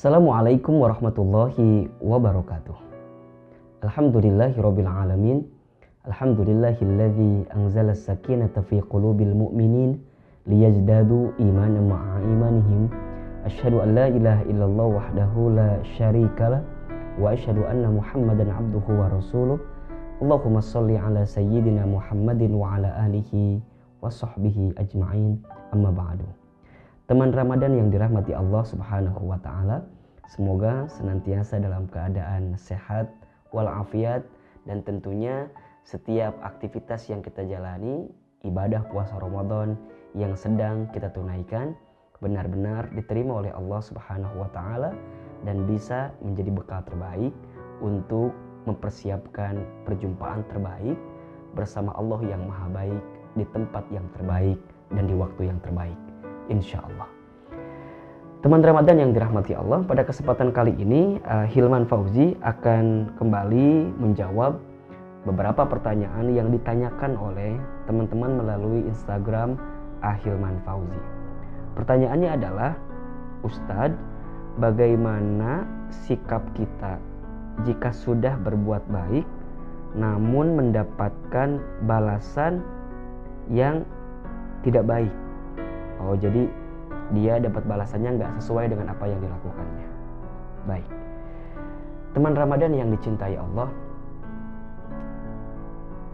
Assalamualaikum warahmatullahi wabarakatuh. Alhamdulillahirabbil alamin. Alhamdulillahilladzi anzala sakinata fi qulubil mu'minin liyazdadu imanan ma'a imanihim. Asyhadu an la ilaha illallah wahdahu la syarikalah wa asyhadu anna Muhammadan abduhu wa rasuluh. Allahumma salli ala sayyidina Muhammadin wa ala alihi wa sahbihi ajma'in. Amma ba'du. Teman Ramadan yang dirahmati Allah Subhanahu wa taala, semoga senantiasa dalam keadaan sehat walafiat dan tentunya setiap aktivitas yang kita jalani, ibadah puasa Ramadan yang sedang kita tunaikan benar-benar diterima oleh Allah Subhanahu wa taala dan bisa menjadi bekal terbaik untuk mempersiapkan perjumpaan terbaik bersama Allah yang Maha Baik di tempat yang terbaik dan di waktu yang terbaik insya Allah. Teman Ramadan yang dirahmati Allah, pada kesempatan kali ini uh, Hilman Fauzi akan kembali menjawab beberapa pertanyaan yang ditanyakan oleh teman-teman melalui Instagram Ahilman Fauzi. Pertanyaannya adalah, Ustadz, bagaimana sikap kita jika sudah berbuat baik namun mendapatkan balasan yang tidak baik? Oh jadi dia dapat balasannya nggak sesuai dengan apa yang dilakukannya. Baik. Teman Ramadan yang dicintai Allah,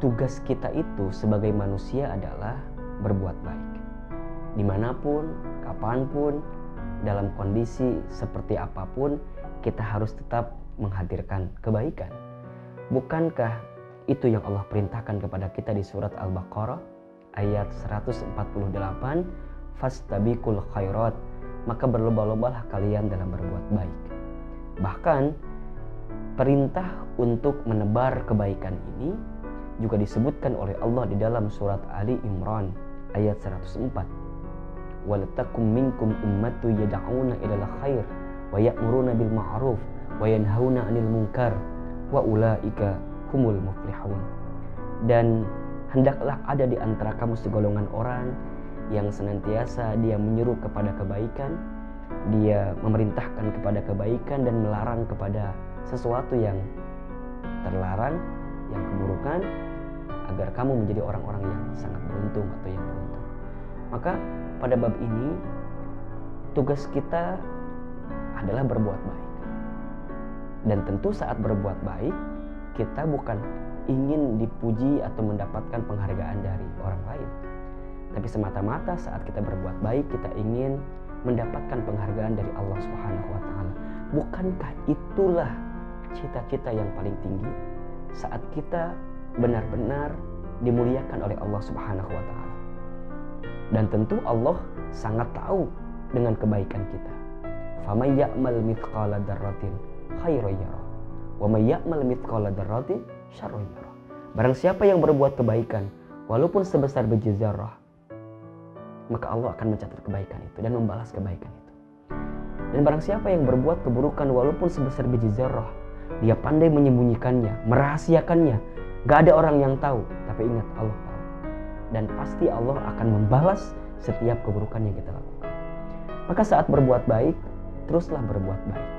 tugas kita itu sebagai manusia adalah berbuat baik. Di mana pun, kapan pun, dalam kondisi seperti apa pun, kita harus tetap menghadirkan kebaikan. Bukankah itu yang Allah perintahkan kepada kita di surat Al-Baqarah ayat 148 fastabikul khairat. Maka berlomba-lombalah kalian dalam berbuat baik. Bahkan perintah untuk menebar kebaikan ini juga disebutkan oleh Allah di dalam surat Ali Imran ayat 104 walatakum minkum ummatu yad'una ilal khair wa ya'muruna bil ma'ruf wa yanhauna 'anil munkar wa ulaika humul muflihun. Dan hendaklah ada di antara kamu segolongan orang yang senantiasa dia menyeru kepada kebaikan, dia memerintahkan kepada kebaikan dan melarang kepada sesuatu yang terlarang, yang keburukan, agar kamu menjadi orang-orang yang sangat beruntung atau yang beruntung. Maka pada bab ini tugas kita adalah berbuat baik. Dan tentu saat berbuat baik, kita bukan ingin dipuji atau mendapatkan penghargaan dari orang lain tapi semata-mata saat kita berbuat baik kita ingin mendapatkan penghargaan dari Allah Subhanahu wa taala. Bukankah itulah cita-cita yang paling tinggi saat kita benar-benar dimuliakan oleh Allah Subhanahu wa taala. Dan tentu Allah sangat tahu dengan kebaikan kita. Faman ya'mal mithqala dzarratin khairan wa ya'mal. Barang siapa yang berbuat kebaikan walaupun sebesar biji zarah maka Allah akan mencatat kebaikan itu dan membalas kebaikan itu. Dan barang siapa yang berbuat keburukan walaupun sebesar biji zarah, dia pandai menyembunyikannya, merahasiakannya. Gak ada orang yang tahu, tapi ingat Allah tahu. Dan pasti Allah akan membalas setiap keburukan yang kita lakukan. Maka saat berbuat baik, teruslah berbuat baik.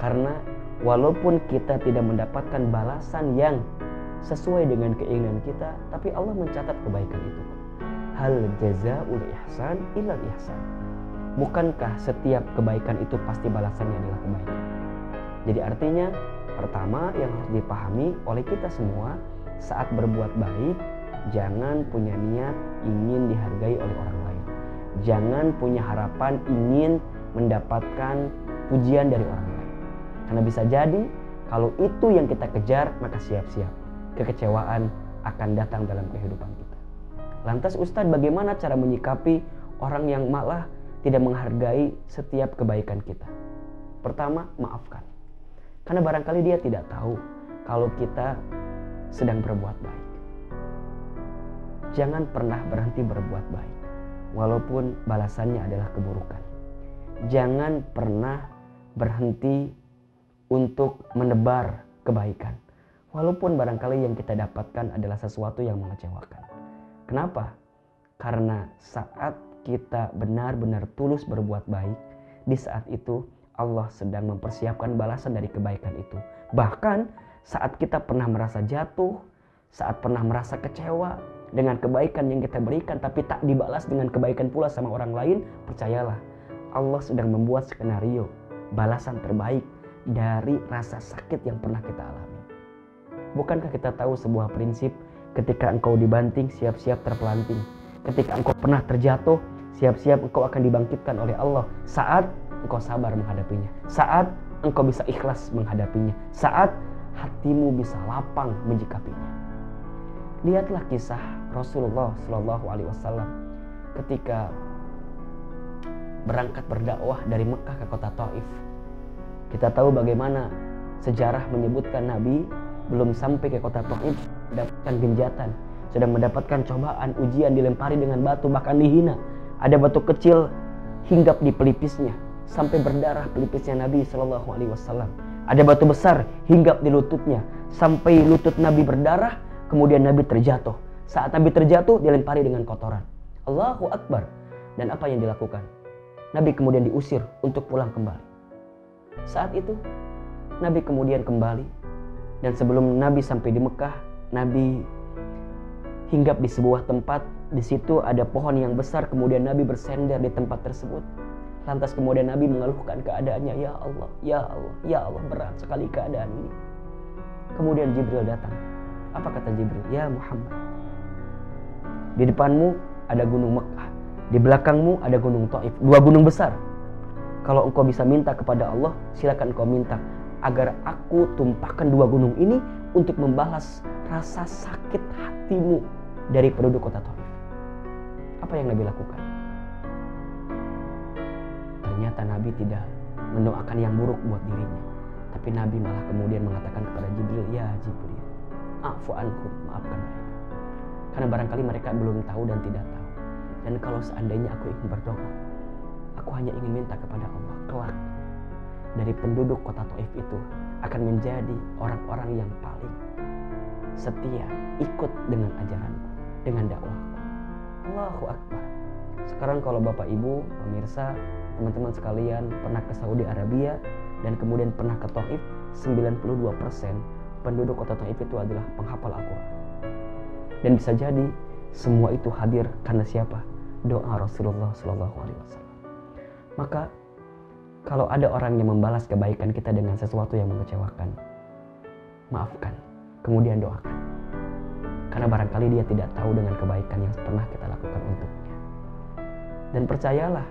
Karena walaupun kita tidak mendapatkan balasan yang sesuai dengan keinginan kita, tapi Allah mencatat kebaikan itu hal jazaul ihsan ilal ihsan. Bukankah setiap kebaikan itu pasti balasannya adalah kebaikan? Jadi artinya pertama yang harus dipahami oleh kita semua saat berbuat baik jangan punya niat ingin dihargai oleh orang lain. Jangan punya harapan ingin mendapatkan pujian dari orang lain. Karena bisa jadi kalau itu yang kita kejar maka siap-siap kekecewaan akan datang dalam kehidupan kita. Lantas Ustadz bagaimana cara menyikapi orang yang malah tidak menghargai setiap kebaikan kita? Pertama, maafkan. Karena barangkali dia tidak tahu kalau kita sedang berbuat baik. Jangan pernah berhenti berbuat baik, walaupun balasannya adalah keburukan. Jangan pernah berhenti untuk menebar kebaikan, walaupun barangkali yang kita dapatkan adalah sesuatu yang mengecewakan. Kenapa? Karena saat kita benar-benar tulus berbuat baik, di saat itu Allah sedang mempersiapkan balasan dari kebaikan itu. Bahkan saat kita pernah merasa jatuh, saat pernah merasa kecewa dengan kebaikan yang kita berikan tapi tak dibalas dengan kebaikan pula sama orang lain, percayalah Allah sedang membuat skenario balasan terbaik dari rasa sakit yang pernah kita alami. Bukankah kita tahu sebuah prinsip ketika engkau dibanting siap-siap terpelanting. Ketika engkau pernah terjatuh, siap-siap engkau akan dibangkitkan oleh Allah saat engkau sabar menghadapinya. Saat engkau bisa ikhlas menghadapinya. Saat hatimu bisa lapang menjikapinya. Lihatlah kisah Rasulullah Shallallahu Alaihi Wasallam ketika berangkat berdakwah dari Mekah ke kota Taif. Kita tahu bagaimana sejarah menyebutkan Nabi belum sampai ke kota Taif mendapatkan genjatan, sedang mendapatkan cobaan, ujian dilempari dengan batu bahkan dihina. Ada batu kecil hinggap di pelipisnya sampai berdarah pelipisnya Nabi Shallallahu Alaihi Wasallam. Ada batu besar hinggap di lututnya sampai lutut Nabi berdarah, kemudian Nabi terjatuh. Saat Nabi terjatuh dilempari dengan kotoran. Allahu Akbar. Dan apa yang dilakukan? Nabi kemudian diusir untuk pulang kembali. Saat itu Nabi kemudian kembali dan sebelum Nabi sampai di Mekah, Nabi hinggap di sebuah tempat. Di situ ada pohon yang besar, kemudian Nabi bersender di tempat tersebut. Lantas kemudian Nabi mengeluhkan keadaannya, "Ya Allah, ya Allah, ya Allah, berat sekali keadaan ini." Kemudian Jibril datang. Apa kata Jibril? "Ya Muhammad, di depanmu ada gunung Mekah, di belakangmu ada gunung Taif, dua gunung besar. Kalau engkau bisa minta kepada Allah, silakan engkau minta agar aku tumpahkan dua gunung ini untuk membalas rasa sakit hatimu dari penduduk kota Taif. Apa yang Nabi lakukan? Ternyata Nabi tidak mendoakan yang buruk buat dirinya. Tapi Nabi malah kemudian mengatakan kepada Jibril, Ya Jibril, afu anhum, maafkan mereka. Karena barangkali mereka belum tahu dan tidak tahu. Dan kalau seandainya aku ingin berdoa, aku hanya ingin minta kepada Allah, kelak dari penduduk kota Taif itu akan menjadi orang-orang yang paling setia ikut dengan ajaranku, dengan dakwahku. Allahu Akbar. Sekarang kalau Bapak Ibu, pemirsa, teman-teman sekalian pernah ke Saudi Arabia dan kemudian pernah ke Taif, 92% penduduk kota Taif itu adalah penghafal Al-Quran. Dan bisa jadi semua itu hadir karena siapa? Doa Rasulullah Shallallahu Alaihi Wasallam. Maka kalau ada orang yang membalas kebaikan kita dengan sesuatu yang mengecewakan, maafkan, kemudian doakan. Karena barangkali dia tidak tahu dengan kebaikan yang pernah kita lakukan untuknya. Dan percayalah,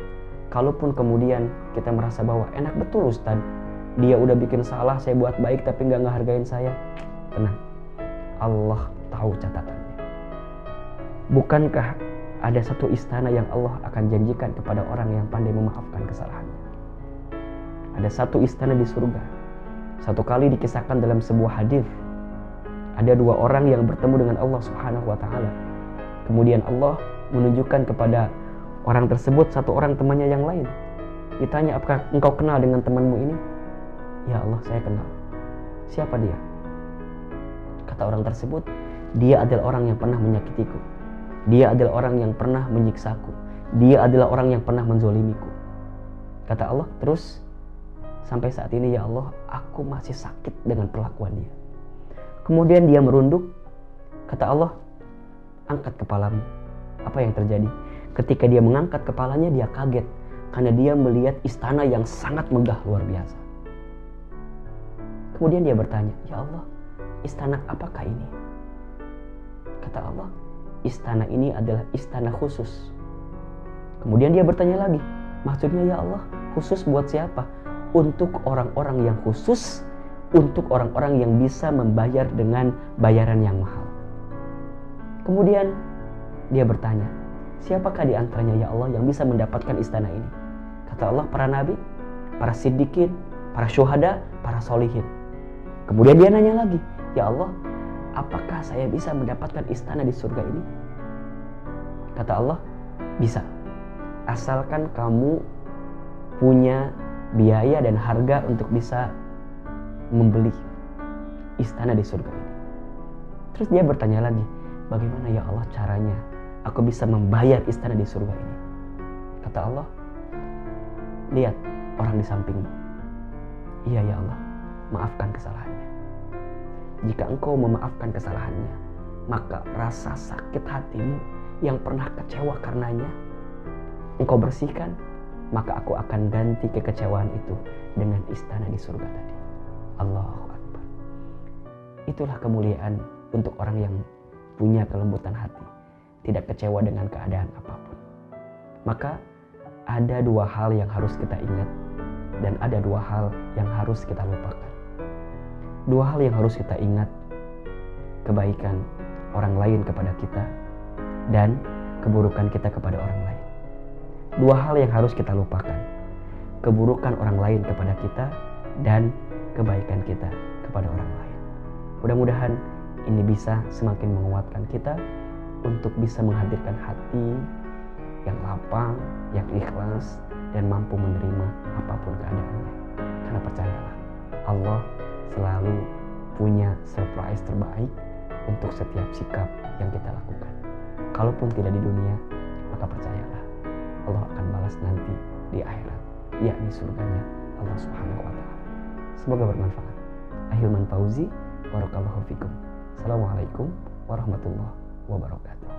kalaupun kemudian kita merasa bahwa enak betul Ustaz, dia udah bikin salah, saya buat baik tapi nggak ngehargain saya. Tenang, Allah tahu catatannya. Bukankah ada satu istana yang Allah akan janjikan kepada orang yang pandai memaafkan kesalahannya? Ada satu istana di surga. Satu kali dikisahkan dalam sebuah hadis. Ada dua orang yang bertemu dengan Allah Subhanahu wa taala. Kemudian Allah menunjukkan kepada orang tersebut satu orang temannya yang lain. Ditanya, "Apakah engkau kenal dengan temanmu ini?" "Ya Allah, saya kenal." "Siapa dia?" Kata orang tersebut, "Dia adalah orang yang pernah menyakitiku. Dia adalah orang yang pernah menyiksaku. Dia adalah orang yang pernah menzolimiku." Kata Allah, "Terus sampai saat ini ya Allah aku masih sakit dengan perlakuan dia. Kemudian dia merunduk kata Allah angkat kepalamu. Apa yang terjadi? Ketika dia mengangkat kepalanya dia kaget karena dia melihat istana yang sangat megah luar biasa. Kemudian dia bertanya ya Allah istana apakah ini? Kata Allah istana ini adalah istana khusus. Kemudian dia bertanya lagi maksudnya ya Allah khusus buat siapa untuk orang-orang yang khusus, untuk orang-orang yang bisa membayar dengan bayaran yang mahal. Kemudian dia bertanya, siapakah di antaranya ya Allah yang bisa mendapatkan istana ini? Kata Allah, para nabi, para siddiqin, para syuhada, para solihin. Kemudian dia nanya lagi, ya Allah, apakah saya bisa mendapatkan istana di surga ini? Kata Allah, bisa. Asalkan kamu punya biaya dan harga untuk bisa membeli istana di surga ini. Terus dia bertanya lagi, bagaimana ya Allah caranya aku bisa membayar istana di surga ini? Kata Allah, lihat orang di sampingmu. Iya ya Allah, maafkan kesalahannya. Jika engkau memaafkan kesalahannya, maka rasa sakit hatimu yang pernah kecewa karenanya, engkau bersihkan, maka aku akan ganti kekecewaan itu dengan istana di surga tadi. Allahu Akbar. Itulah kemuliaan untuk orang yang punya kelembutan hati, tidak kecewa dengan keadaan apa pun. Maka ada dua hal yang harus kita ingat dan ada dua hal yang harus kita lupakan. Dua hal yang harus kita ingat, kebaikan orang lain kepada kita dan keburukan kita kepada orang lain. Dua hal yang harus kita lupakan, keburukan orang lain kepada kita dan kebaikan kita kepada orang lain. Mudah-mudahan ini bisa semakin menguatkan kita untuk bisa menghadirkan hati yang lapang, yang ikhlas, dan mampu menerima apa pun keadaannya. Karena percayalah, Allah selalu punya surprise terbaik untuk setiap sikap yang kita lakukan. Kalaupun tidak di dunia, maka percayalah, Allah akan balas nanti di akhirat, yakni surganya Allah Subhanahu wa taala. Semoga bermanfaat. Ahilman Fauzi, barakallahu fikum. Assalamualaikum warahmatullahi wabarakatuh.